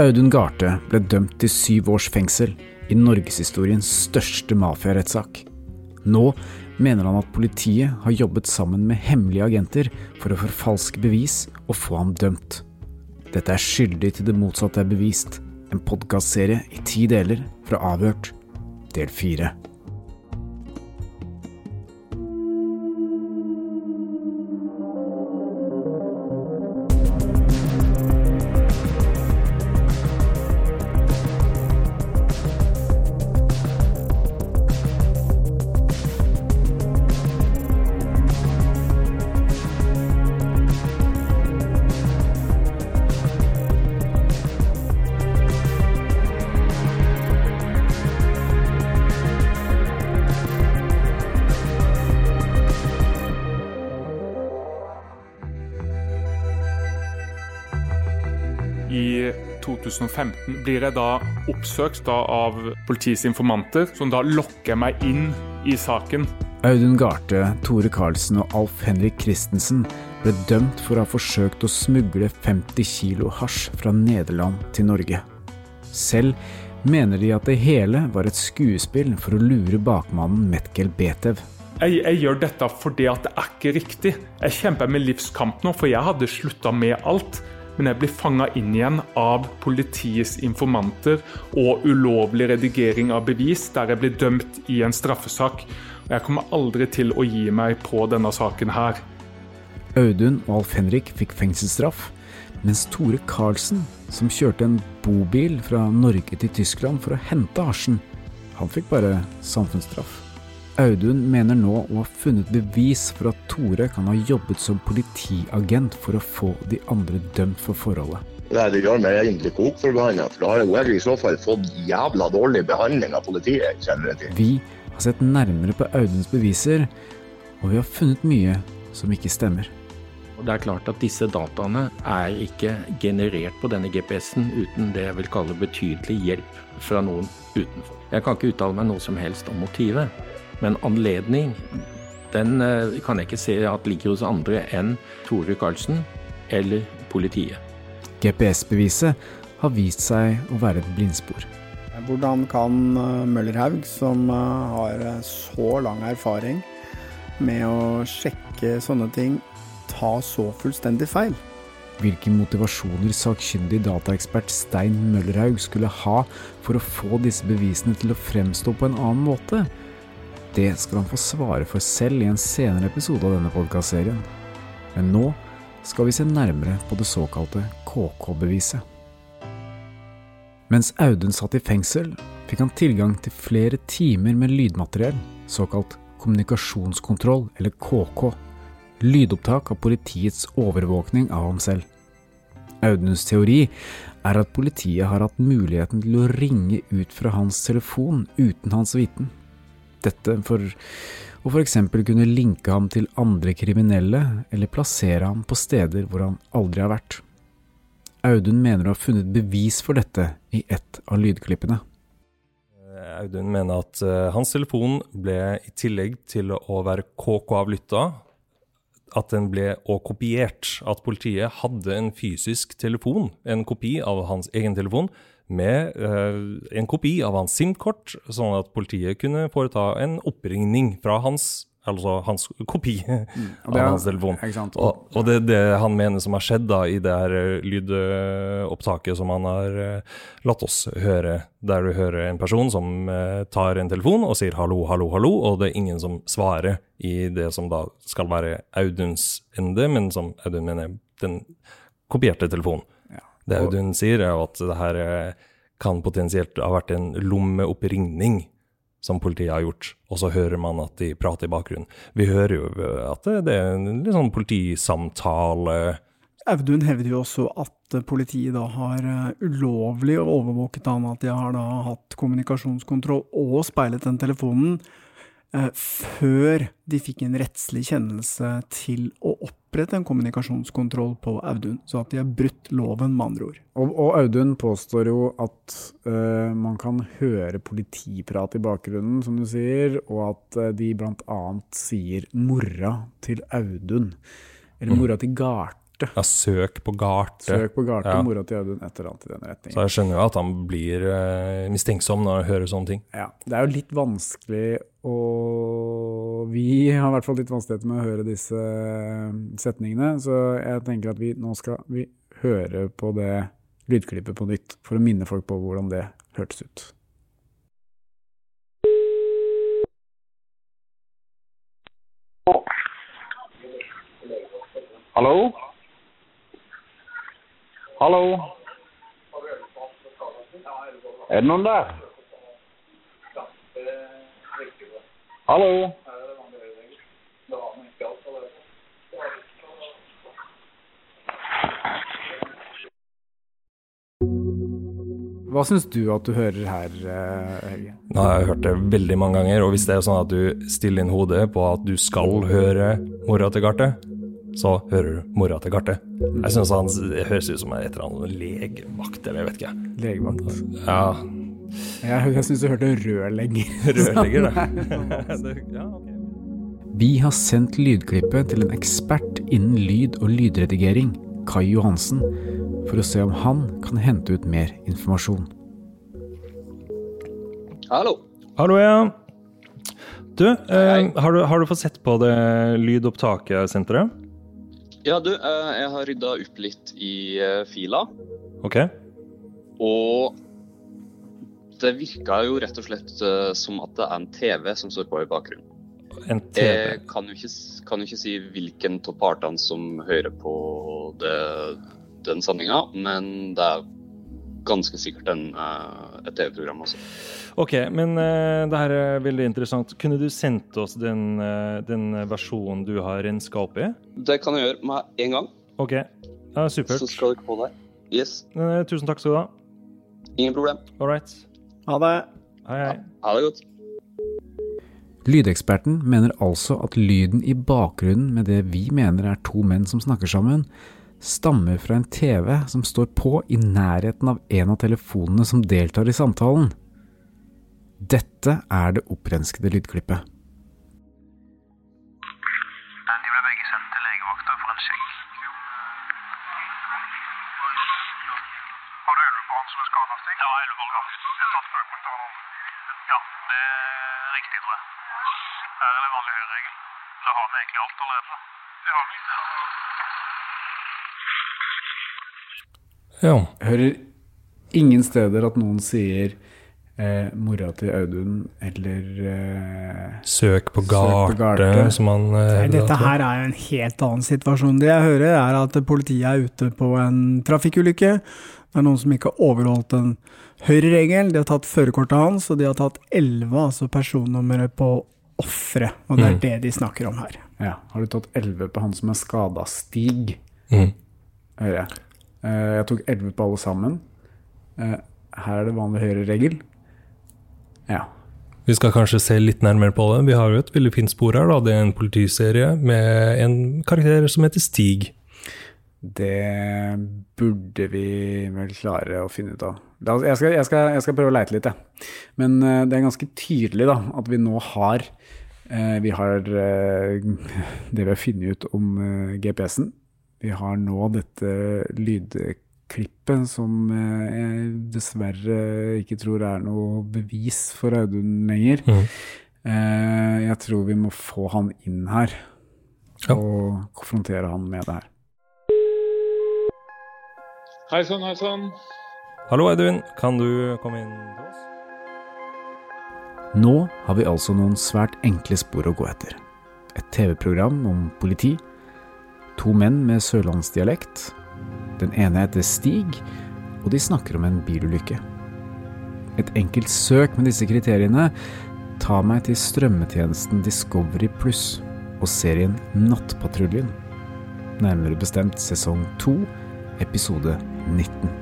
Audun Garthe ble dømt til syv års fengsel i norgeshistoriens største mafiarettssak. Nå mener han at politiet har jobbet sammen med hemmelige agenter for å forfalske bevis og få ham dømt. Dette er skyldig til det motsatte er bevist. En podkastserie i ti deler fra Avhørt, del fire. 2015 blir jeg da oppsøkt da av politiets informanter, som da lokker meg inn i saken. Audun Garthe, Tore Karlsen og Alf Henrik Christensen ble dømt for å ha forsøkt å smugle 50 kilo hasj fra Nederland til Norge. Selv mener de at det hele var et skuespill for å lure bakmannen Metkel Betev. Jeg, jeg gjør dette fordi at det er ikke riktig. Jeg kjemper med livskamp nå, for jeg hadde slutta med alt. Men jeg blir fanga inn igjen av politiets informanter og ulovlig redigering av bevis, der jeg blir dømt i en straffesak. Og jeg kommer aldri til å gi meg på denne saken her. Audun og Alf Henrik fikk fengselsstraff, mens Tore Karlsen, som kjørte en bobil fra Norge til Tyskland for å hente hasjen, han fikk bare samfunnsstraff. Audun mener nå å ha funnet bevis for at Tore kan ha jobbet som politiagent for å få de andre dømt for forholdet. Nei, Det gjør meg egentlig kok for da har jeg i så fall fått jævla dårlig behandling av politiet. kjenner jeg til. Vi har sett nærmere på Auduns beviser, og vi har funnet mye som ikke stemmer. Og Det er klart at disse dataene er ikke generert på denne GPS-en uten det jeg vil kalle betydelig hjelp fra noen utenfor. Jeg kan ikke uttale meg noe som helst om motivet, men anledning den eh, kan jeg ikke se at ligger hos andre enn Tore Karlsen eller politiet. GPS-beviset har vist seg å være et blindspor. Hvordan kan eh, Møllerhaug, som eh, har så lang erfaring med å sjekke sånne ting, ta så fullstendig feil? Hvilke motivasjoner sakkyndig dataekspert Stein Møllerhaug skulle ha for å få disse bevisene til å fremstå på en annen måte, det skal han få svare for selv i en senere episode av denne podkastserien. Men nå skal vi se nærmere på det såkalte KK-beviset. Mens Audun satt i fengsel, fikk han tilgang til flere timer med lydmateriell, såkalt kommunikasjonskontroll, eller KK, lydopptak av politiets overvåkning av ham selv. Auduns teori er at politiet har hatt muligheten til å ringe ut fra hans telefon uten hans viten. Dette for å f.eks. kunne linke ham til andre kriminelle, eller plassere ham på steder hvor han aldri har vært. Audun mener å ha funnet bevis for dette i ett av lydklippene. Audun mener at eh, hans telefon ble i tillegg til å være KK-avlytta, at den ble også kopiert. At politiet hadde en fysisk telefon, en kopi av hans egen telefon, med eh, en kopi av hans SIM-kort, sånn at politiet kunne foreta en oppringning fra hans Altså hans kopi mm, av er- hans telefon. Og, og det er det han mener som har skjedd da i det her eh, lydopptaket som han har eh, latt oss høre, der du hører en person som tar en telefon og sier hallo, hallo, hallo, og det er ingen som svarer i det som da skal være Auduns ende, men som Audun mener den kopierte telefonen. Det Audun sier, er jo at det her eh, kan potensielt ha vært en lommeoppringning som politiet har gjort, og så hører man at de prater i bakgrunnen. Vi hører jo at det, det er en litt sånn politisamtale. Audun hevder jo også at eh, politiet da har eh, ulovlig overvåket han, at de har da hatt kommunikasjonskontroll og speilet den telefonen eh, før de fikk en rettslig kjennelse til å opprette en kommunikasjonskontroll på Audun. Så at de har brutt loven, med andre ord. Og, og Audun påstår jo at uh, man kan høre politiprat i bakgrunnen, som du sier, og at uh, de annet sier 'mora til Audun', eller 'mora til Garthe', Garte. Ja, søk på Garte. Søk på Garte, Ja. mora til Audun, et eller annet i den retningen. Så jeg skjønner jo at han blir eh, mistenksom når han hører sånne ting. Ja, det er jo litt vanskelig å Vi har i hvert fall litt vanskeligheter med å høre disse eh, setningene, så jeg tenker at vi nå skal vi høre på det lydklippet på nytt, for å minne folk på hvordan det hørtes ut. Hallo? Hallo? Er det noen der? Hallo? Hva syns du at du hører her, eh, Helge? Nå har jeg hørt det veldig mange ganger, og hvis det er sånn at du stiller inn hodet på at du skal høre mora til Garte, så hører du mora til Garte. Jeg syns han høres ut som et eller annet legevakt, eller jeg vet ikke. Legevakt. Ja, Jeg, jeg syns du hørte rørlegger. rørlegger, det. ja, okay. Vi har sendt lydklippet til en ekspert innen lyd- og lydredigering, Kai Johansen, for å se om han kan hente ut mer informasjon. Hallo. Hallo, ja. Du, eh, har du, har du fått sett på det lydopptaket deg? Ja, du, eh, jeg har rydda opp litt i eh, fila. Ok. Og det virka jo rett og slett eh, som at det er en TV som står på i bakgrunnen. En TV. Jeg kan jo ikke, kan jo ikke si hvilken av partene som hører på det, den sendinga, men det er ganske sikkert en, eh, et TV-program også. Ok, men uh, det her er veldig interessant. Kunne du sendt oss den, uh, den versjonen du har renska opp i? Det kan jeg gjøre med en gang. Ok, ja, supert. Så skal dere få det. Yes, Uh, tusen takk skal du ha. ingen problem. All right. Ha det. Hei, hei. Ha det godt. Lydeksperten mener altså at lyden i bakgrunnen med det vi mener er to menn som snakker sammen, stammer fra en TV som står på i nærheten av en av telefonene som deltar i samtalen. Dette er det opprenskede lydklippet. Ja. Hører ingen steder at noen sier eh, mora til Audun eller eh, Søk på Garte, Garte. som han eh, Nei, Dette her er jo en helt annen situasjon. Det jeg hører, er at politiet er ute på en trafikkulykke. Det er noen som ikke har overholdt en høyreregel. De har tatt førerkortet hans, og de har tatt 11, altså personnummeret på offeret. Og det er Mm. det de snakker om her. Ja, har du tatt 11 på han som er skada? Stig, Mm. hører jeg. Eh, jeg tok 11 på alle sammen. Eh, her er det vanlig høyreregel. Ja. Vi skal kanskje se litt nærmere på det. Vi har jo et veldig fint spor her. da. Det er en politiserie med en karakter som heter Stig. Det burde vi vel klare å finne ut av. Jeg skal, jeg skal, jeg skal prøve å leite litt, jeg. Men eh, det er ganske tydelig da, at vi nå har Vi har det vi har funnet ut om GPS-en. Vi har nå dette lydklippet som eh, jeg dessverre ikke tror er noe bevis for Audun lenger. Mm. Eh, jeg tror vi må få han inn her Ja. og konfrontere han med det her. Hei sann, hei sann. Hallo, Audun. Kan du komme inn til oss? Nå har vi altså noen svært enkle spor å gå etter. Et TV-program om politi, to menn med sørlandsdialekt, den ene heter Stig, og de snakker om en bilulykke. Et enkelt søk med disse kriteriene tar meg til strømmetjenesten Discovery Pluss og serien Nattpatruljen, nærmere bestemt sesong 2, episode 19.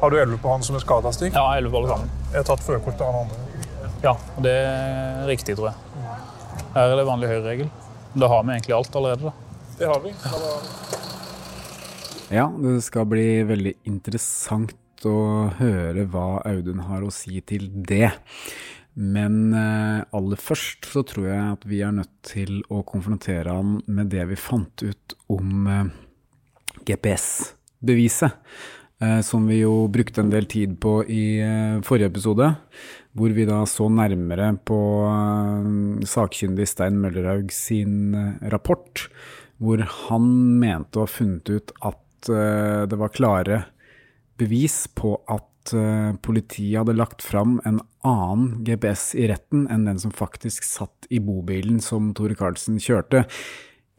Har du elleve på han som er skada, Stig? Ja, elleve alle sammen. Jeg har tatt førerkortet av han andre. Ja, og det er riktig, tror jeg. Her er det vanlig høyreregel. Da har vi egentlig alt allerede. da. Det har vi. Ja, det skal bli veldig interessant å høre hva Audun har å si til det. Men eh, aller først så tror jeg at vi er nødt til å konfrontere han med det vi fant ut om eh, GPS-beviset. Eh, som vi jo brukte en del tid på i forrige episode. Hvor vi da så nærmere på eh, sakkyndig Stein Møllerhaug sin eh, rapport. Hvor han mente å ha funnet ut at eh, det var klare bevis på at politiet hadde lagt fram en annen GPS i retten enn den som faktisk satt i bobilen som Tore Karlsen kjørte.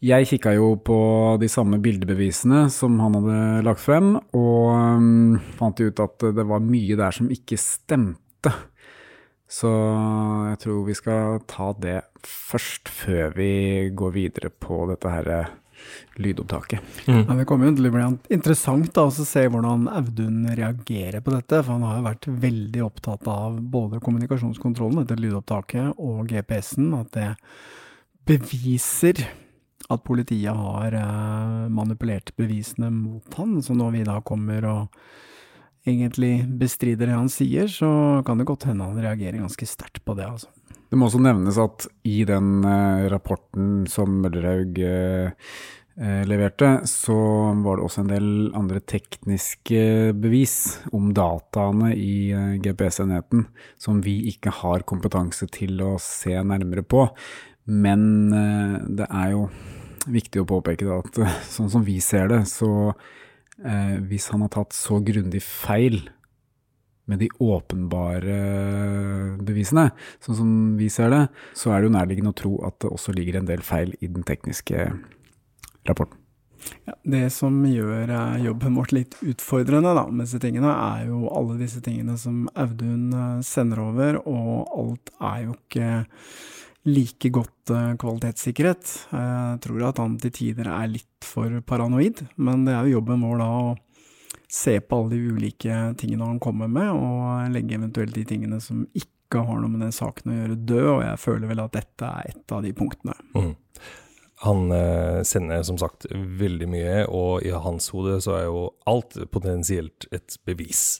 Jeg kikka jo på de samme bildebevisene som han hadde lagt frem, og um, fant ut at det var mye der som ikke stemte. Så jeg tror vi skal ta det først, før vi går videre på dette her lydopptaket. lydopptaket. Ja, det kommer jo til å bli interessant da, å se hvordan Audun reagerer på dette. For han har jo vært veldig opptatt av både kommunikasjonskontrollen, dette lydopptaket, og GPS-en. At det beviser at politiet har eh, manipulert bevisene mot han. Så når vi da kommer og egentlig bestrider det han sier, så kan det godt hende han reagerer ganske sterkt på det, altså. Det må også nevnes at i den eh, rapporten som Møllerhaug eh, eh, leverte, så var det også en del andre tekniske bevis om dataene i GPS-enheten som vi ikke har kompetanse til å se nærmere på. Men det er jo viktig å påpeke at sånn som vi ser det, så eh, hvis han har tatt så grundig feil med de åpenbare bevisene, sånn som vi ser det, så er det jo nærliggende å tro at det også ligger en del feil i den tekniske rapporten. Ja, det som gjør eh, jobben vårt litt utfordrende da, med disse tingene, er jo alle disse tingene som Audun eh, sender over, og alt er jo ikke like godt eh, kvalitetssikkerhet. Jeg tror at han til tider er litt for paranoid, men det er jo jobben vår da å se på alle de ulike tingene han kommer med, og legge eventuelt de tingene som ikke har noe med den saken å gjøre, død, og jeg føler vel at dette er et av de punktene. Mm. Han eh, sender som sagt veldig mye, og i hans hode så er jo alt potensielt et bevis.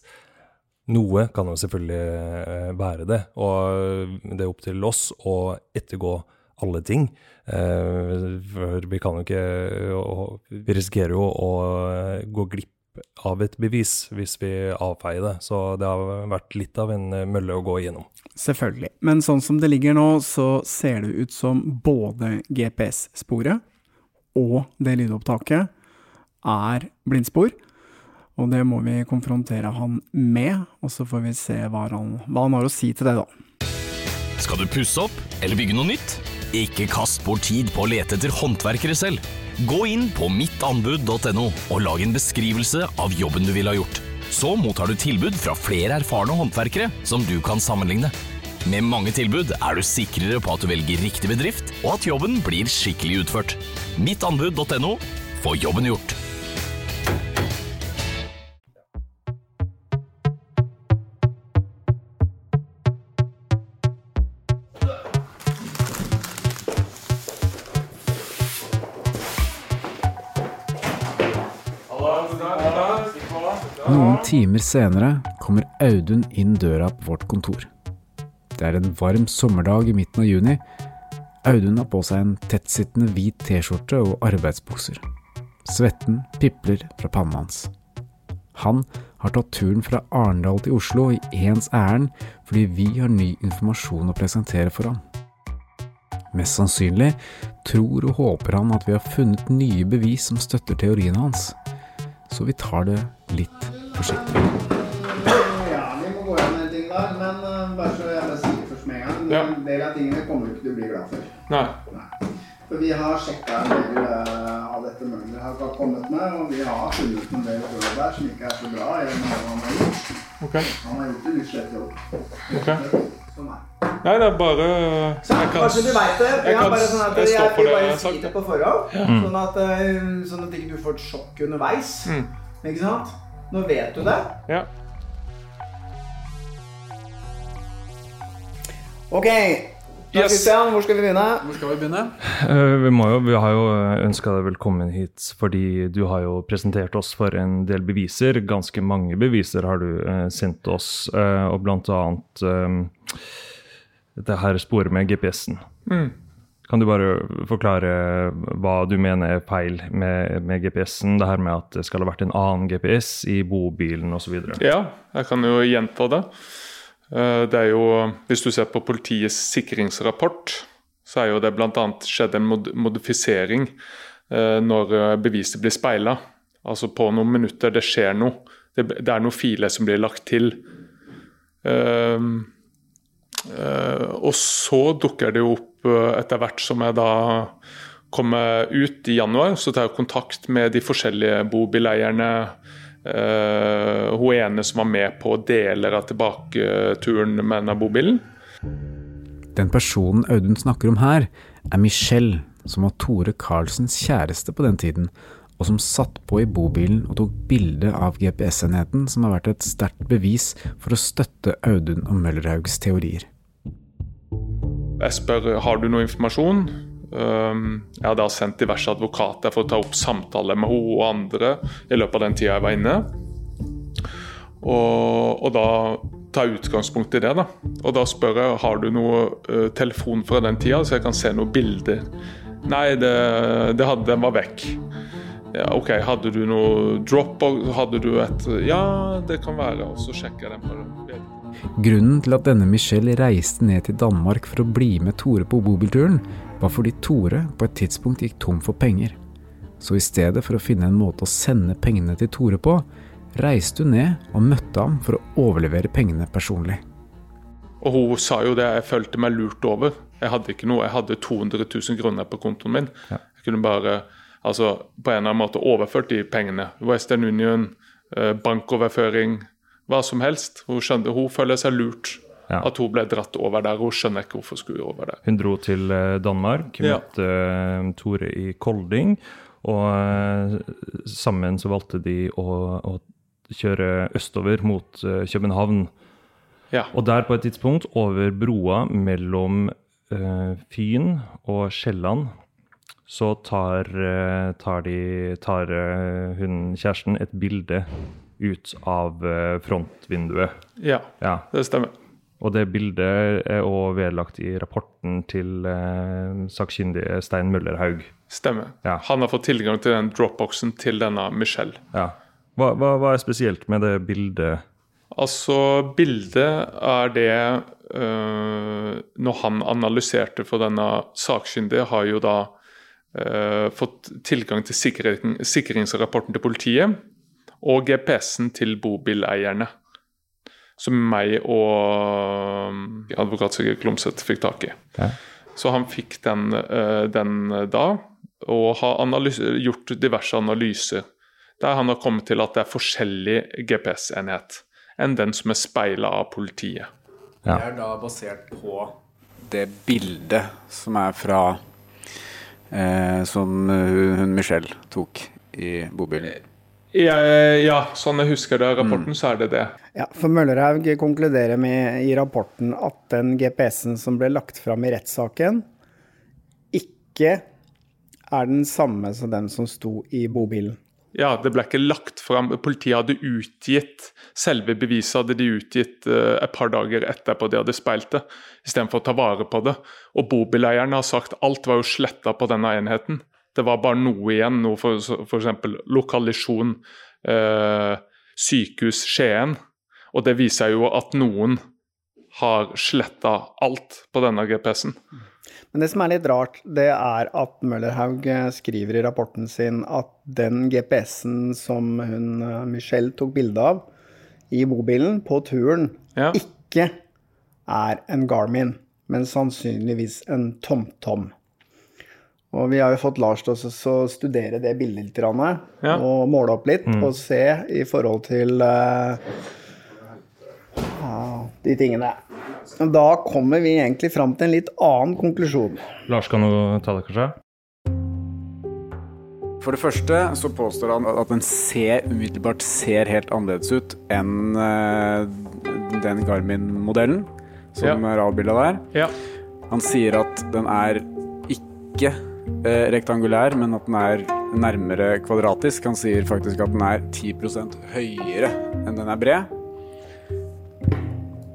Noe kan jo selvfølgelig eh, være det, og det er opp til oss å ettergå alle ting. Eh, for vi kan jo ikke Vi risikerer jo å eh, gå glipp av et bevis hvis vi avfeier det. Så det har vært litt av en eh, mølle å gå igjennom. Selvfølgelig. Men sånn som det ligger nå, så ser det ut som både GPS-sporet og det lydopptaket er blindspor. Og det må vi konfrontere han med, og så får vi se hva han, hva han har å si til det, da. Skal du pusse opp eller bygge noe nytt? Ikke kast bort tid på å lete etter håndverkere selv. Gå inn på mittanbud.no og lag en beskrivelse av jobben du ville ha gjort. Så mottar du tilbud fra flere erfarne håndverkere som du kan sammenligne. Med mange tilbud er du sikrere på at du velger riktig bedrift, og at jobben blir skikkelig utført. Mittanbud.no få jobben gjort. Timer senere kommer Audun inn døra på vårt kontor. Det er en varm sommerdag i midten av juni. Audun har på seg en tettsittende hvit T-skjorte og arbeidsbukser. Svetten pipler fra pannen hans. Han har tatt turen fra Arendal til Oslo i ens ærend fordi vi har ny informasjon å presentere for ham. Mest sannsynlig tror og håper han at vi har funnet nye bevis som støtter teoriene hans, så vi tar det litt forsiktig. Ja, vi må gå gjennom en ting der, men uh, bare så jeg sier først med en gang. Ja. En del av tingene kommer du ikke til å bli glad for. Nei. Nei. For vi har sjekka en del uh, av dette Møller har kommet med, og vi har funnet en del forhold der som ikke er så bra han har gjort. Ok. Han har gjort en litt slett jobb. Ok. Sånn er. Nei, det er bare Så, jeg kan- Kanskje du vet det. jeg Jeg, bare sånn at jeg jeg, jeg, jeg bare har si det på forhånd, Ja. sånn, at, uh, sånn at ikke du får et sjokk underveis. Mm. Ikke sant? Nå vet du det. Ja. Ok, Christian, hvor skal vi begynne? Hvor skal vi begynne? Uh, vi, må jo, vi har jo ønska deg velkommen hit fordi du har jo presentert oss for en del beviser. Ganske mange beviser har du uh, sendt oss, uh, og blant annet eh, dette her sporet med GPS-en. Mm. Kan du bare forklare hva du mener er feil med, med GPS-en? Det her med at det skal ha vært en annen GPS i bobilen osv. Ja, jeg kan jo gjenta det. Eh, Det er jo, Hvis du ser på politiets sikringsrapport, så er jo det bl.a. skjedd en mod modifisering eh, når eh, beviset blir speila. Altså på noen minutter, det skjer noe. Det, det er noen filer som blir lagt til. Uh, uh, og så dukker det jo opp etter hvert som jeg da kommer ut i januar, så tar jeg kontakt med de forskjellige bobileierne. Uh, hun ene som var med på deler av tilbaketuren med denne bobilen. Den personen Audun snakker om her, er Michelle, som var Tore Karlsens kjæreste på den tiden, og som satt på i bobilen og tok bilde av GPS-enheten, som har vært et sterkt bevis for å støtte Audun og Møllerhaugs teorier. Jeg spør har du noe informasjon. Um, jeg har da sendt diverse advokater for å ta opp samtaler med henne og andre i løpet av den tida jeg var inne. Og, og da jeg utgangspunkt i det. da. Og da spør jeg har du noe uh, telefon fra den tida, så jeg kan se noen bilder. Nei, det, det hadde, den var vekk. Ja, OK, hadde du noe drop? Hadde du et Ja, det kan være. Og så sjekker jeg den på den. Grunnen til at denne Michelle reiste ned til Danmark for å bli med Tore på bobilturen, var fordi Tore på et tidspunkt gikk tom for penger. Så i stedet for å finne en måte å sende pengene til Tore på, reiste hun ned og møtte ham for å overlevere pengene personlig. Og hun sa jo det, jeg følte meg lurt over. Jeg hadde ikke noe, jeg hadde 200 000 kroner på kontoen min. Jeg kunne bare altså, på en eller annen måte overført de pengene. Western Union, eh, bankoverføring, hva som helst. Hun, skjønte, hun føler seg lurt. At hun ble dratt over der. Hun skjønner ikke hvorfor hun skulle over der. Hun dro til eh, Danmark, møtte ja. Tore i Kolding, og eh, sammen så valgte de å, å kjøre østover mot eh, København. Ja. Og der på et tidspunkt, over broa mellom uh, Fyn og Sjælland, så tar, eh, tar, de, tar eh, hun kjæresten et bilde ut av eh, frontvinduet. Ja, det stemmer. Og det bildet er også vedlagt i rapporten til eh, sakkyndige Stein Møllerhaug. Stemmer. Ja. Han har fått tilgang til den dropboxen til denne Michelle. Ja. Hva, hva, hva er spesielt med det bildet? Altså, bildet er det øh, Når han analyserte for denne sakkyndige, har jo da øh, fått tilgang til sikring, sikringsrapporten til politiet og GPS-en til bobileierne. Som meg og øh, advokat Sigurd Klomsæt fikk tak i. Ja. Så han fikk den, øh, den da, og har gjort diverse analyser. Der han har kommet til at det er forskjellig GPS-enhet enn den som er speila av politiet. Det er da basert på det bildet som er fra eh, Som hun, hun Michelle tok i bobilen. Ja, ja, sånn jeg husker det av rapporten, så er det det. Ja, for Møllerhaug konkluderer med i rapporten at den GPS-en som ble lagt fram i rettssaken, ikke er den samme som den som sto i bobilen. Ja, det ble ikke lagt fram. Politiet hadde utgitt selve beviset hadde de utgitt uh, et par dager etterpå de hadde speilt det, istedenfor å ta vare på det. Og bobileierne har sagt alt var jo sletta på denne enheten. Det var bare noe igjen, noe for f.eks. lokalisjon, eh, sykehus Skien. Og det viser jo at noen har sletta alt på denne GPS-en. Men det som er litt rart, det er at Møllerhaug eh, skriver i rapporten sin at den GPS-en som hun eh, Michelle tok bilde av i bobilen på turen, ikke er en Garmin, men sannsynligvis en TomTom. Og vi har jo fått Lars til å studere det bildet litt, Ja. og måle opp litt, Mm. og se i forhold til uh, de tingene. Men da kommer vi egentlig fram til en litt annen konklusjon. Lars, kan du ta det, kanskje? For det første så påstår han at den ser umiddelbart ser helt annerledes ut enn eh, den Garmin-modellen som er avbilda der. Ja. Han sier at den er ikke eh, rektangulær, men at den er nærmere kvadratisk. Han sier faktisk at den er 10% høyere enn den er bred.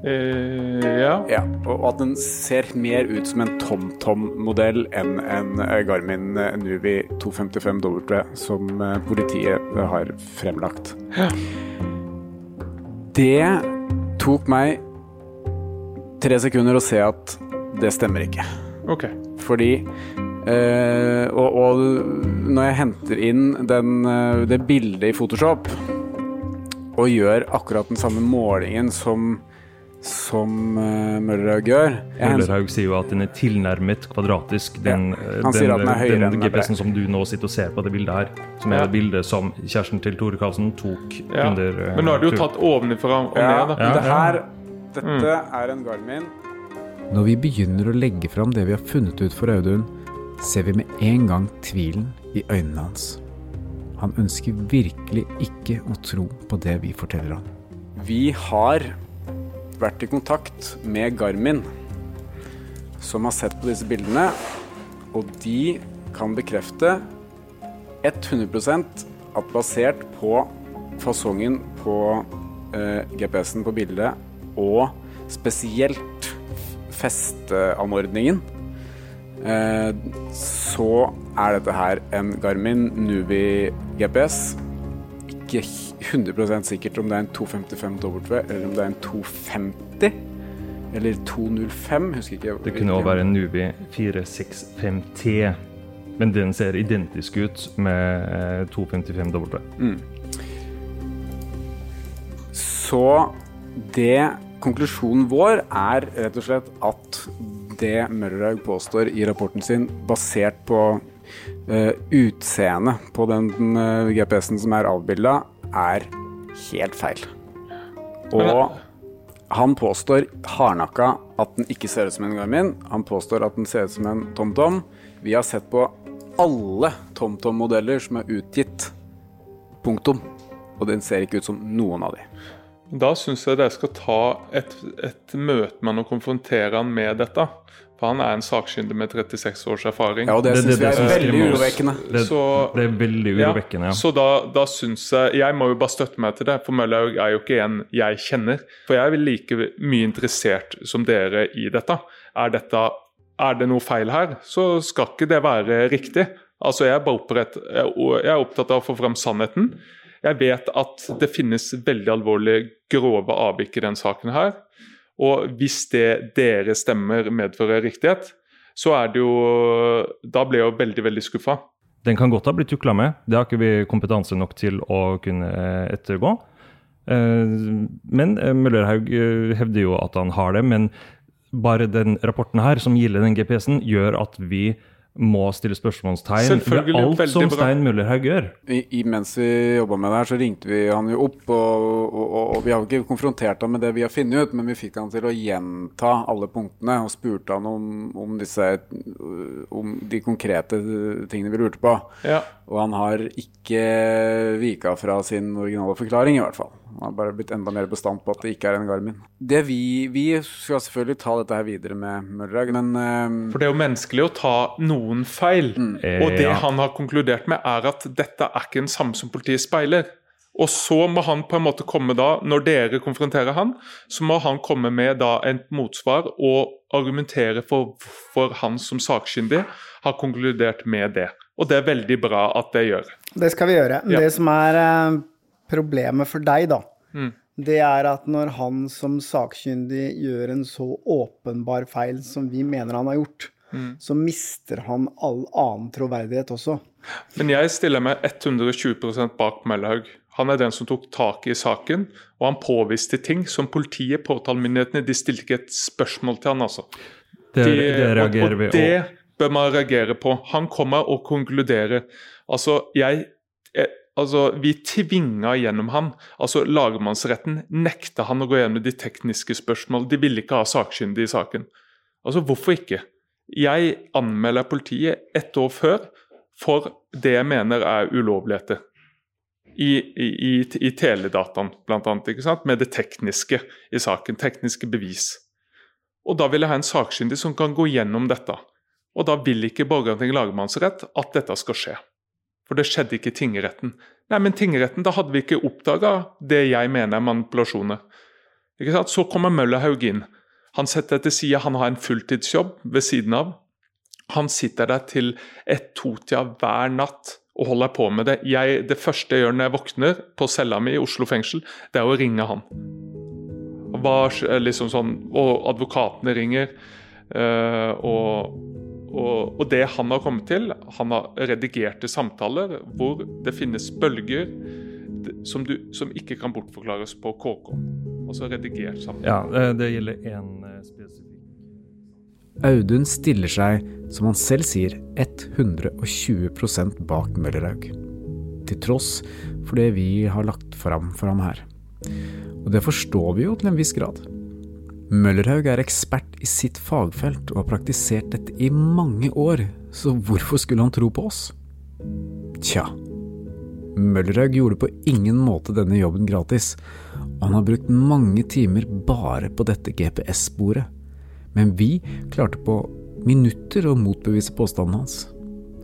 Uh, ja. Ja, og at den ser mer ut som en TomTom-modell enn en eh, Garmin Nuvi 255W som politiet har fremlagt. Det tok meg tre sekunder å se at det stemmer ikke. Okay. Fordi eh, og, og når jeg henter inn den, eh, det bildet i Photoshop og gjør akkurat den samme målingen som som uh, Møllerhaug gjør Møllerhaug sier jo at den er tilnærmet kvadratisk. Den, ja, han sier at den er høyere enn den er GPS-en som du nå sitter og ser på det bildet her, som er Ja. det bildet som kjæresten til Tore Karlsen tok Ja. under uh, Men nå er det jo tatt ovenfra og ned, da. det her Mm. Dette er en Garmin. Når vi begynner å legge fram det vi har funnet ut for Audun, ser vi med en gang tvilen i øynene hans. Han ønsker virkelig ikke å tro på det vi forteller ham. Vi har vært i kontakt med Garmin, som har sett på disse bildene, og de kan bekrefte 100% at basert på fasongen på eh, GPS-en på bildet, og spesielt festeanordningen, så er dette her en Garmin Nubi GPS. Ikke 100 sikkert om det er en 255W eller om det er en 250 eller 205, husker ikke. Det kunne også være en Nubi 465T, men den ser identisk ut med eh, 255W. Mm. Så det Konklusjonen vår er rett og slett at det Møllerhaug påstår i rapporten sin, basert på uh, utseendet på den eh, GPS-en som er avbilda, er helt feil. Og han påstår hardnakka at den ikke ser ut som en Garmin. Han påstår at den ser ut som en TomTom. Vi har sett på alle TomTom-modeller som er utgitt. Punktum. Og den ser ikke ut som noen av de. Da syns jeg dere skal ta et, et møte med han og konfrontere han med dette. For han er en sakkyndig med 36 års erfaring. Ja, og det Det- syns vi er veldig urovekkende. Det, Så- det er veldig urovekkende, ja. Så da, da syns jeg Jeg må jo bare støtte meg til det, for Møllaug er jo ikke en jeg kjenner. For jeg er vel like mye interessert som dere i dette. Er, dette, er det noe feil her, så skal ikke det være riktig. Altså Jeg er bare opprett, jeg er opptatt av å få fram sannheten. Jeg vet at det finnes veldig alvorlige, grove avvik i den saken her. Og hvis det dere stemmer medfører riktighet, så er det jo Da blir jeg jo veldig, veldig skuffa. Den kan godt ha blitt tukla med. Det har ikke vi kompetanse nok til å kunne eh, ettergå. Eh, Men eh, Møllerhaug hevder jo at han har det. Men bare den rapporten her, som gilder den GPS-en, gjør at vi må stille spørsmålstegn ved alt som. Stein Møllerhaug gjør. I, i, mens vi jobba med det her, så ringte vi han jo opp. Og, og, og, og vi har jo ikke konfrontert ham med det vi har funnet ut, men vi fikk han til å gjenta alle punktene og spurte han om, om, disse, om de konkrete tingene vi lurte på. Ja. Og han har ikke vika fra sin originale forklaring, i hvert fall. Han har bare blitt enda mer bestandt på at det ikke er en Garmin. Det vi, vi skal selvfølgelig ta dette her videre med Møllerag, men uh, For det er jo menneskelig å ta noen feil. Og det Ja. han har konkludert med, er at dette er ikke en samme som politiet speiler. Og så må han på en måte komme da, når dere konfronterer han, så må han komme med da et motsvar og argumentere for hvorfor han som sakkyndig har konkludert med det. Og det er veldig bra at det gjør. Det skal vi gjøre. Ja. Det som er eh, problemet for deg, da, Mm. det er at når han som sakkyndig gjør en så åpenbar feil som vi mener han har gjort, Mm. så mister han all annen troverdighet også. Men jeg stiller meg 120% bak Møllerhaug. Han er den som tok tak i saken, og han påviste ting som politiet, påtalemyndighetene, de stilte ikke et spørsmål til han, altså. Det, De- det reagerer og, vi og det bør man reagere på. Han kommer og konkluderer. Altså, jeg jeg Altså, Vi tvinga gjennom han. Altså, Lagmannsretten nekta han å gå gjennom de tekniske spørsmål. De ville ikke ha sakkyndige i saken. Altså, Hvorfor ikke? Jeg anmelder politiet ett år før for det jeg mener er ulovligheter. I, i, i, i teledataen, blant annet, ikke sant? med det tekniske i saken. Tekniske bevis. Og da vil jeg ha en sakkyndig som kan gå gjennom dette. Og da vil ikke Borgarting lagmannsrett at dette skal skje. For det skjedde ikke i tingretten. Nei, men tingretten, da hadde vi ikke oppdaga det jeg mener er manipulasjoner. Ikke sant? Så kommer Møllerhaug inn. Han setter til side, han har en fulltidsjobb ved siden av. Han sitter der til ett-to-tida hver natt og holder på med det. Jeg, det første jeg gjør når jeg våkner på cella mi i Oslo fengsel, det er å ringe han. Var, liksom sånn, og advokatene ringer. Uh, og, og, og, det han har kommet til Han har redigerte samtaler hvor det finnes bølger som, du, som ikke kan bortforklares på KK. Altså redigert samtale. Ja, det gjelder én spesifikk Audun stiller seg, som han selv sier, 120 bak Møllerhaug. Til tross for det vi har lagt fram for ham her. Og det forstår vi jo til en viss grad. Møllerhaug er ekspert i sitt fagfelt og har praktisert dette i mange år, så hvorfor skulle han tro på oss? Tja. Møllerhaug gjorde på ingen måte denne jobben gratis, og han har brukt mange timer bare på dette GPS-sporet. Men vi klarte på minutter å motbevise påstanden hans.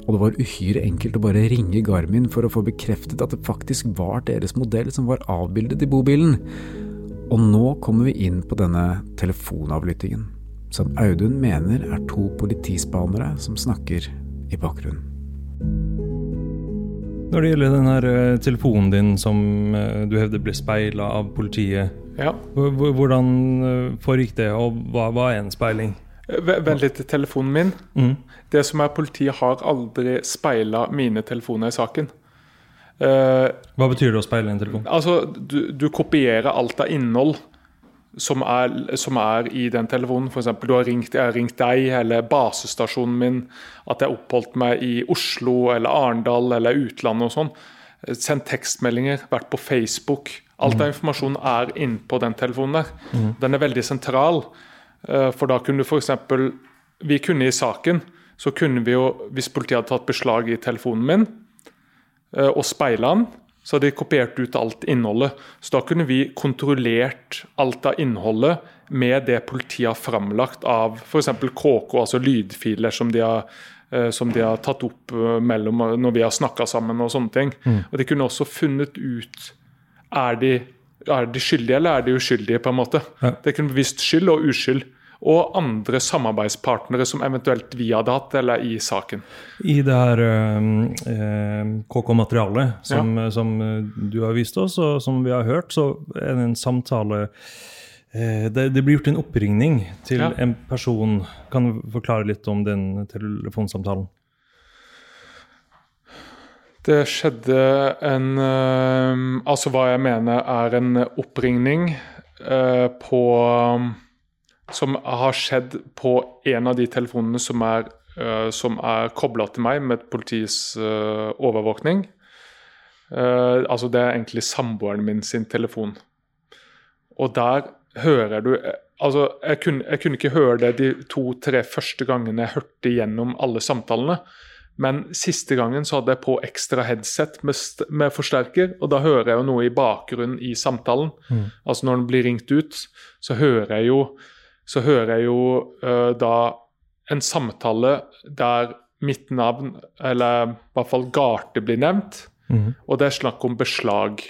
Og det var uhyre enkelt å bare ringe Garmin for å få bekreftet at det faktisk var deres modell som var avbildet i bobilen. Og nå kommer vi inn på denne telefonavlyttingen, som Audun mener er to politispanere som snakker i bakgrunnen. Når det gjelder den her eh, telefonen din som eh, du hevder ble speila av politiet, ja. hvordan eh, foregikk det, og hva, hva er en speiling? Vent litt til telefonen min. Mm. Det som er Politiet har aldri speila mine telefoner i saken. Uh, Hva betyr det å speile en telefon? Altså, du, du kopierer alt av innhold som er, som er, i den telefonen. F.eks. du har ringt, jeg har ringt deg, eller basestasjonen min. At jeg oppholdt meg i Oslo eller Arendal eller utlandet og sånn. Sendt tekstmeldinger, vært på Facebook. Alt av informasjon er innpå den telefonen der. Mm. Den er veldig sentral. Uh, for da kunne du f.eks. Vi kunne i saken, så kunne vi jo, hvis politiet hadde tatt beslag i telefonen min og speila den, så hadde de kopiert ut alt innholdet. Så da kunne vi kontrollert alt av innholdet med det politiet har framlagt av f.eks. KK, altså lydfiler som de har, eh, som de har tatt opp eh, mellom når vi har snakka sammen og sånne ting. Mm. Og de kunne også funnet ut er de, er de skyldige eller er de uskyldige, på en måte. Ja. Det kunne bevist skyld og uskyld. Og andre samarbeidspartnere som eventuelt vi hadde hatt, eller i saken. I det her eh, KK-materialet som, som, du har vist oss, og som vi har hørt, så er det en samtale eh, det, det, blir gjort en oppringning til Ja. en person. Kan du forklare litt om den telefonsamtalen? Det skjedde en eh, Altså hva jeg mener er en oppringning eh, på Som har skjedd på en av de telefonene som er, uh, som er kobla til meg med politiets uh, overvåkning. Uh, altså det er egentlig samboeren min sin telefon. Og der hører du Altså, jeg kunne, jeg kunne ikke høre det de to-tre første gangene jeg hørte gjennom alle samtalene. Men siste gangen så hadde jeg på ekstra headset med, med forsterker, og da hører jeg jo noe i bakgrunnen i samtalen. Mm. Altså når den blir ringt ut, så hører jeg jo, så hører jeg jo uh, da en samtale der mitt navn, eller i hvert fall Garte, blir nevnt. Mm. Og det er snakk om beslag.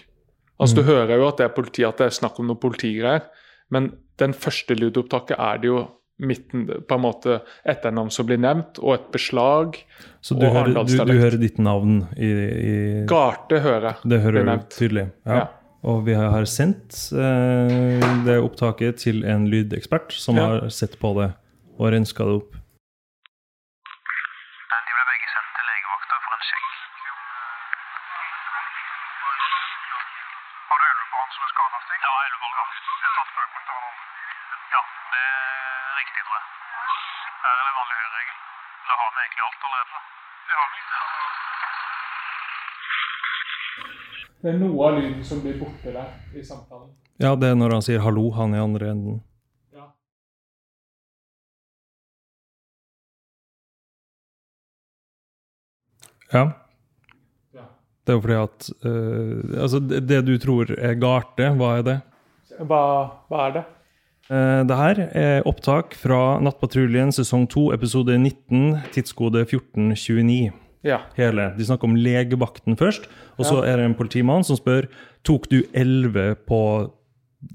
Altså Du Mhm. hører jo at det er politi, at det er snakk om noen politigreier. Men den første lydopptaket er det jo midten, på en måte etternavn som blir nevnt, og et beslag. Så du hører, du, du hører ditt navn i, i Garte hører jeg. Det hører du tydelig. Ja. Ja. Og vi har sendt eh, det opptaket til en lydekspert som Ja. har sett på det og renska det opp. Det er noe av lyden som blir borte der i samtalen. Ja, det er når han sier 'hallo', han i andre enden. Ja. Ja. Ja. Det er jo fordi at uh, Altså, det, det du tror er garte, hva er det? Hva, hva er det? Uh, det her er opptak fra Nattpatruljen sesong 2, episode 19, tidskode 1429. Ja. Hele. De snakker om legevakten først, og så Ja. er det en politimann som spør tok du 11 på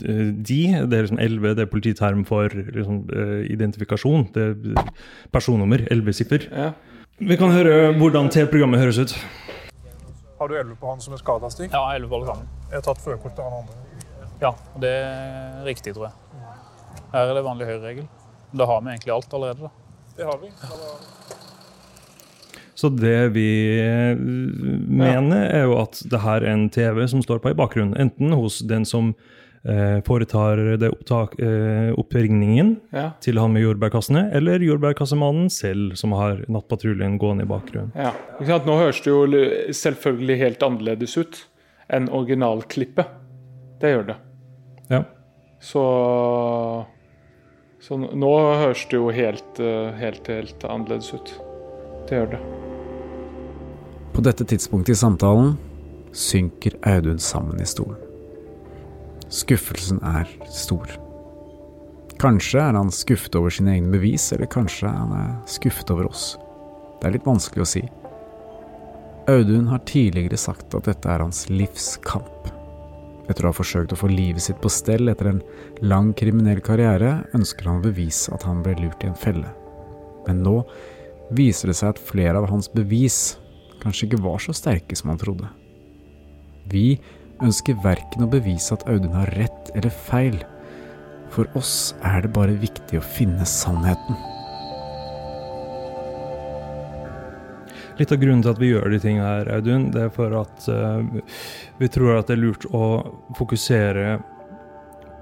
eh, de, det er liksom 11, det er polititerm for liksom, eh, identifikasjon. Det er personnummer, 11 siffer. Ja. Vi kan høre hvordan TV-programmet høres ut. Har du 11 på han som er skada, Stig? Ja, 11 på alle sammen. Jeg har tatt førerkortet av han andre. Ja, og det er riktig, tror jeg. Her er det vanlig høyreregel. Da har vi egentlig alt allerede, da. Det har vi. Så det vi eh, mener, er jo at det her er en TV som står på i bakgrunnen. Enten hos den som eh, foretar det opptak, eh, oppringningen Ja. til han med jordbærkassene, eller jordbærkassemannen selv, som har nattpatruljen gående i bakgrunnen. Ja. Nå høres det jo selvfølgelig helt annerledes ut enn originalklippet. Det gjør det. Ja. Så Så nå høres det jo helt, eh, helt, helt annerledes ut. Det gjør det. På dette tidspunktet i samtalen synker Audun sammen i stolen. Skuffelsen er stor. Kanskje er han skuffet over sine egne bevis, eller kanskje han er skuffet over oss. Det er litt vanskelig å si. Audun har tidligere sagt at dette er hans livskamp. Etter å ha forsøkt å få livet sitt på stell etter en lang kriminell karriere, ønsker han å bevise at han ble lurt i en felle. Men nå viser det seg at flere av hans bevis kanskje ikke var så sterke som han trodde. Vi ønsker verken å bevise at Audun har rett eller feil. For oss er det bare viktig å finne sannheten. Litt av grunnen til at vi gjør de tingene her, Audun, det er for at uh, vi tror at det er lurt å fokusere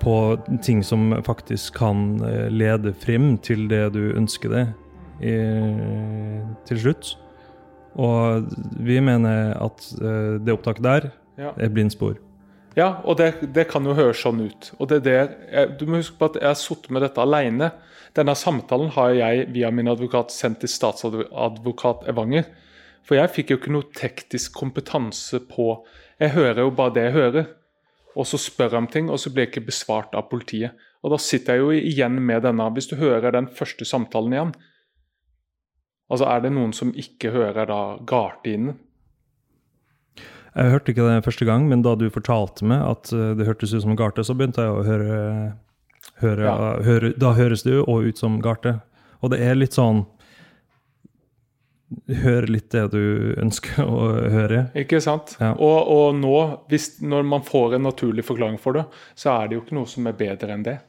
på ting som faktisk kan eh, lede frem til det du ønsker deg i, til slutt. Og vi mener at eh, det opptaket der Ja. er blindspor. Ja, og det, det kan jo høres sånn ut. Og det er det jeg, Du må huske på at jeg har sittet med dette alene. Denne samtalen har jeg via min advokat sendt til statsadvokat Evanger. For jeg fikk jo ikke noe teknisk kompetanse på Jeg hører jo bare det jeg hører. Og så spør jeg om ting, og så blir jeg ikke besvart av politiet. Og da sitter jeg jo igjen med denne. Hvis du hører den første samtalen igjen, altså er det noen som ikke hører da gardinen? Jeg hørte ikke det første gang, men da du fortalte meg at eh, det hørtes ut som Garte, så begynte jeg å høre, høre, høre Da høres det jo òg ut som Garte. Og det er litt sånn Hør litt det du ønsker å høre. Ikke sant? Ja. Og, og nå, hvis, når man får en naturlig forklaring for det, så er det jo ikke noe som er bedre enn det.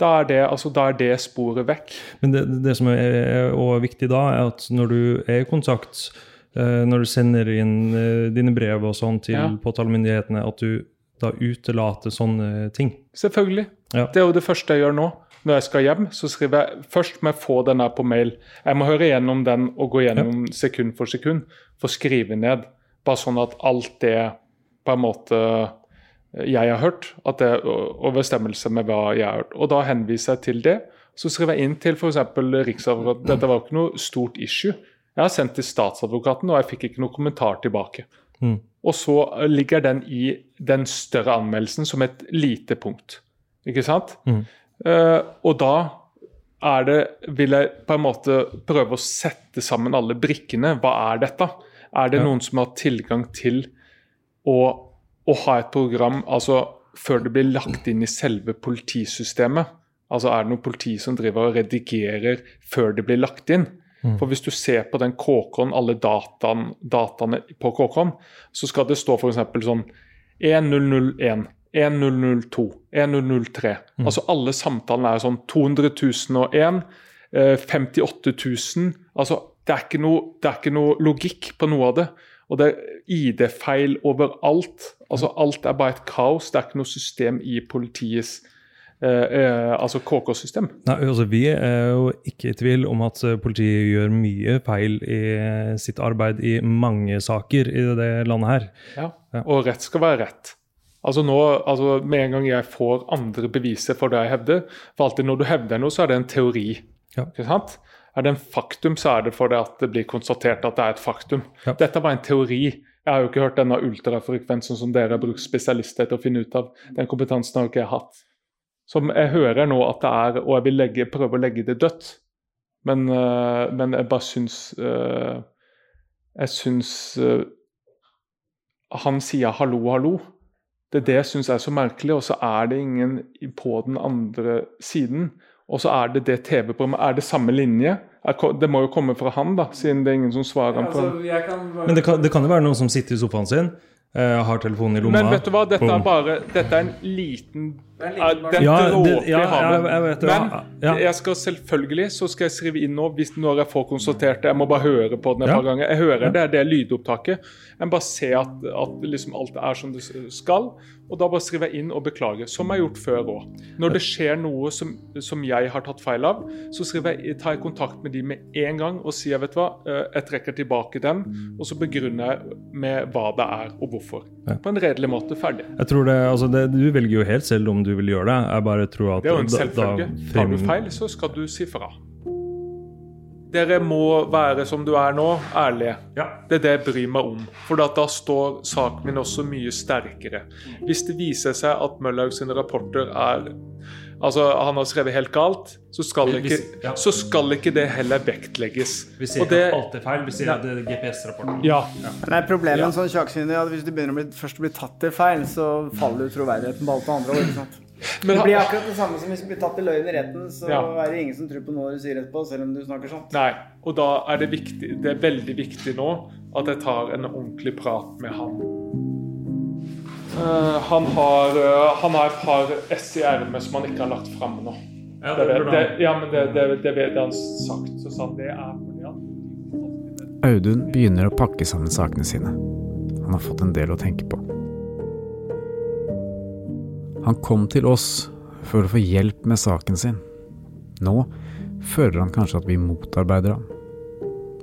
Da er det, altså, da er det sporet vekk. Men det, det som er viktig da, er at når du er i kontakt, eh, når du sender inn eh, dine brev og sånn til Ja. påtalemyndighetene, at du da utelater sånne ting. Selvfølgelig. Ja. Det er jo det første jeg gjør nå. Når jeg skal hjem, så skriver jeg først må jeg få den her på mail. Jeg må høre gjennom den og gå gjennom sekund for sekund for å skrive ned. Bare sånn at alt det på en måte jeg har hørt, at det er med hva jeg har hørt. Og da henviser jeg til det. Så skriver jeg inn til f.eks. Riksadvokaten. Dette var ikke noe stort issue. Jeg har sendt til statsadvokaten, og jeg fikk ikke noe kommentar tilbake. Mm. Og så ligger den i den større anmeldelsen som et lite punkt. Ikke sant? Mm. Uh, og da er det, vil jeg på en måte prøve å sette sammen alle brikkene. Hva er dette? Er det Ja. noen som har tilgang til å, å ha et program altså før det blir lagt inn i selve politisystemet? Altså Er det noe politi som driver og redigerer før det blir lagt inn? Mm. For Hvis du ser på den KK-en, alle dataen, dataene på KK-en, så skal det stå f.eks. sånn 1001, 1002, 1003. Mm. Altså alle samtalene er sånn 200 001, eh, 58 000. Altså det er, ikke noe, det er ikke noe logikk på noe av det. Og det er ID-feil overalt. Altså Alt er bare et kaos. Det er ikke noe system i politiets eh, eh, altså KK-system. Nei, altså Vi er jo ikke i tvil om at eh, politiet gjør mye feil i eh, sitt arbeid i mange saker i det landet her. Ja. Og rett skal være rett. Altså nå, altså Med en gang jeg får andre beviser for det jeg hevder For alltid når du hevder noe, så er det en teori. Ja. Ikke sant? Er det en faktum, så er det fordi det blir konstatert at det er et faktum. Dette var en teori. Jeg har jo ikke hørt denne ultrafrekvensen som dere har brukt spesialister til å finne ut av. Den kompetansen har ikke jeg hatt. Som jeg hører nå at det er, og jeg vil legge, prøve å legge det dødt. Men, øh, men jeg bare syns øh, Jeg syns øh, Han sier 'hallo, hallo'. Det er det jeg syns er så merkelig, og så er det ingen på den andre siden. Og så er det det TV-programmet. Er det samme linje? Det må jo komme fra han, da, siden det er ingen som svarer ham på bare... Men det kan, det kan, jo være noen som sitter i sofaen sin, uh, har telefonen i lomma Men vet du hva, dette er bare Dette er en liten det er en ja, dråpe ja, i havet. jeg vet det, Men ja. jeg skal selvfølgelig så skal jeg skrive inn nå hvis, når jeg får konstatert det. Jeg må bare høre på den et Ja. par ganger. Jeg hører det, det er lydopptaket. Jeg må bare se at, at liksom alt er som det skal. Og da bare skriver jeg inn og beklager, som jeg har gjort før òg. Når det skjer noe som, som jeg har tatt feil av, så jeg, tar jeg kontakt med de med en gang og sier vet du hva, eh, jeg trekker tilbake den, og så begrunner jeg med hva det er og hvorfor. Ja. På en redelig måte. Ferdig. Jeg tror det, altså det, Du velger jo helt selv om du vil gjøre det. Jeg bare tror at Det er jo en selvfølge. Tar du feil, så skal du si fra. Dere må være som du er nå, ærlige. Det er det jeg bryr meg om. For da står saken min også mye sterkere. Hvis det viser seg at Møllaug sine rapporter er Altså, han har skrevet helt galt, så skal ikke, Hvis- ja. så skal ikke det heller vektlegges. Vi sier ikke at alt er feil, vi sier ja. at det er GPS-rapporten. Ja. ja. er problemet med en sånn sjakksynder at hvis du begynner å bli, først å bli tatt i feil, så faller jo troverdigheten på alt det andre. også, Ikke sant? Men det blir akkurat det samme som hvis du blir tatt i løgn i retten, så Ja. er det ingen som tror på noe du sier etterpå, selv om du snakker sånn. Nei, og da er det viktig Det er veldig viktig nå at jeg tar en ordentlig prat med han. Eh, han, har, eh, han har et par S i ermet som han ikke har lagt fram nå. Ja, det det, det, ja, men det, det, det vet han sagt. Så sa han det er fordi han Audun begynner å pakke sammen sakene sine. Han har fått en del å tenke på. Han kom til oss for å få hjelp med saken sin. Nå føler han kanskje at vi motarbeider ham.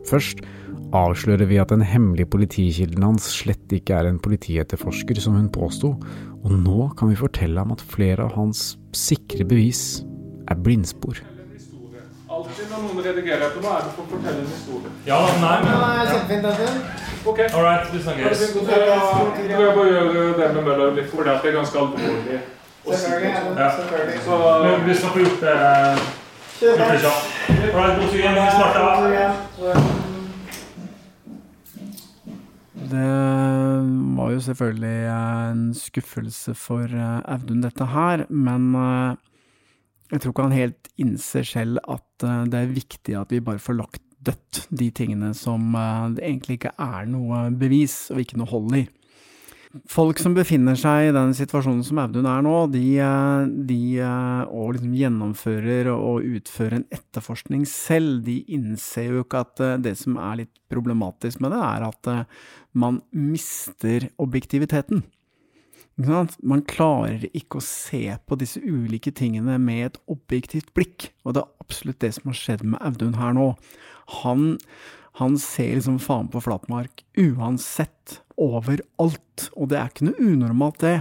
Først avslører vi at den hemmelige politikilden hans slett ikke er en politietterforsker, som hun påsto, og nå kan vi fortelle ham at flere av hans sikre bevis er blindspor. Alltid når noen redigerer på noe, er det for å fortelle en historie. Ja, nei, men Ja, kjempefint, Audun. Ok. All right, vi snakkes. det er fint. Jeg tror jeg bare gjør det med Møller litt, fordi det er ganske alvorlig. Selvfølgelig, selvfølgelig. Så Men vi skal få gjort det Kjør på. litt. All right, god tur igjen. Vi starter. Det var jo selvfølgelig en skuffelse for eh, Audun, dette her, men eh, jeg tror ikke han helt innser selv at eh, det er viktig at vi bare får lagt dødt de tingene som det egentlig ikke er noe bevis og ikke noe hold i. Folk som befinner seg i den situasjonen som Audun er nå, de, eh, de eh, og liksom gjennomfører og utfører en etterforskning selv, de innser jo ikke at eh, det som er litt problematisk med det, er at man mister objektiviteten. Man klarer ikke å se på disse ulike tingene med et objektivt blikk, og det er absolutt det som har skjedd med Audun her nå. Han, han ser liksom faen på flatmark uansett, overalt, og det er ikke noe unormalt det.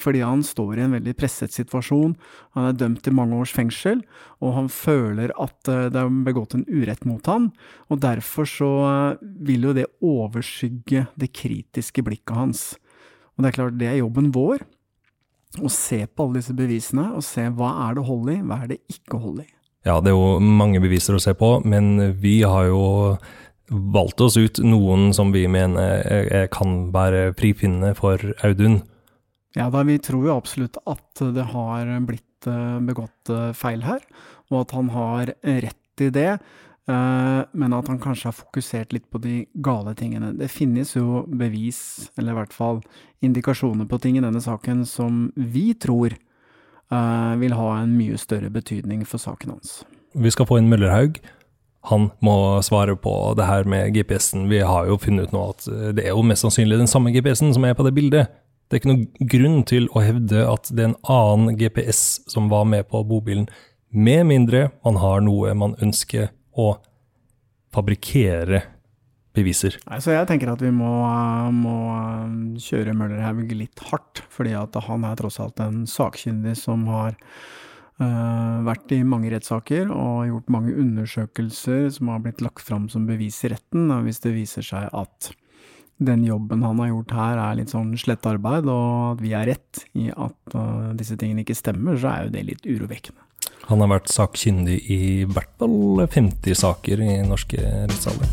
Fordi han står i en veldig presset situasjon, han er dømt til mange års fengsel, og han føler at eh, det er begått en urett mot han, og derfor så eh, vil jo det overskygge det kritiske blikket hans. Og det er klart, det er jobben vår, å se på alle disse bevisene, og se hva er det hold i, hva er det ikke hold i. Ja, det er jo mange beviser å se på, men vi har jo valgt oss ut noen som vi mener kan være frifinnende for Audun. Ja da, vi tror jo absolutt at det har blitt eh, begått eh, feil her, og at han har rett i det, eh, men at han kanskje har fokusert litt på de gale tingene. Det finnes jo bevis, eller i hvert fall indikasjoner på ting i denne saken som vi tror vil ha en mye større betydning for saken hans. Vi skal få inn Møllerhaug. Han må svare på det her med GPS-en. Vi har jo funnet ut nå at eh, det er jo mest sannsynlig den samme GPS-en som er på det bildet. Det er ikke noen grunn til å hevde at det er en annen GPS som var med på bobilen, med mindre man har noe man ønsker å fabrikkere beviser. Så jeg tenker at vi må, må kjøre Møllerhaug litt hardt, fordi at han er tross alt en sakkyndig som har vært i mange rettssaker og gjort mange undersøkelser som har blitt lagt fram som bevis i retten. Hvis det viser seg at den jobben han har gjort her er litt sånn slett arbeid, og at vi er rett i at eh, disse tingene ikke stemmer, så er jo det litt urovekkende. Han har vært sakkyndig i hvert fall 50 saker i norske rettssaler.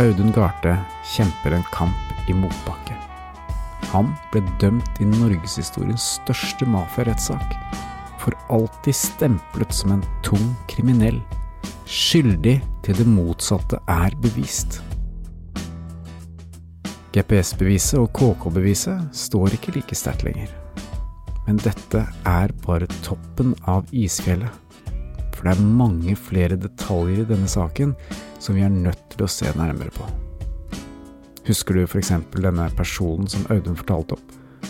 Audun Garthe kjemper en kamp i motbakke. Han ble dømt i norgeshistoriens største mafiarettssak. For alltid stemplet som en tung kriminell. Skyldig til det motsatte er bevist. GPS-beviset og KK-beviset står ikke like sterkt lenger. Men dette er bare toppen av isfjellet. For det er mange flere detaljer i denne saken som vi er nødt til å se nærmere på. Husker du f.eks. denne personen som Audun fortalte om?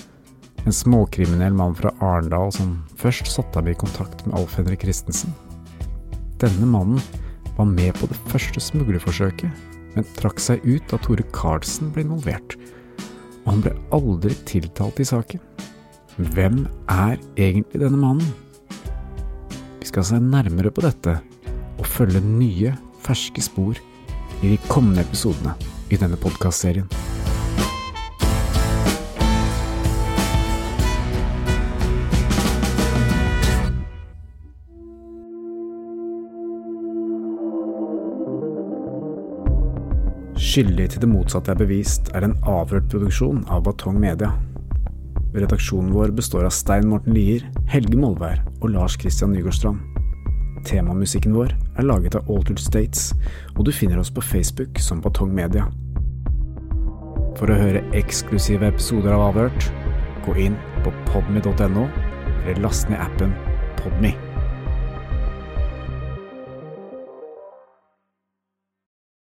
En småkriminell mann fra Arendal som først satte ham i kontakt med Alf Henrik Christensen. Denne mannen var med på det første smuglerforsøket, men trakk seg ut da Tore Karlsen ble involvert. Og han ble aldri tiltalt i saken. Hvem er egentlig denne mannen? Vi skal se nærmere på dette og følge nye, ferske spor i de kommende episodene i denne podkastserien. Skyldig til det motsatte er bevist er en avhørt produksjon av Batong Media. Redaksjonen vår består av Stein Morten Lier, Helge Molvær og Lars Christian Nygårdstrand. Temamusikken vår er laget av Altered States, og du finner oss på Facebook som Batong Media. For å høre eksklusive episoder av Avhørt, gå inn på podmy.no, eller last ned appen Podme.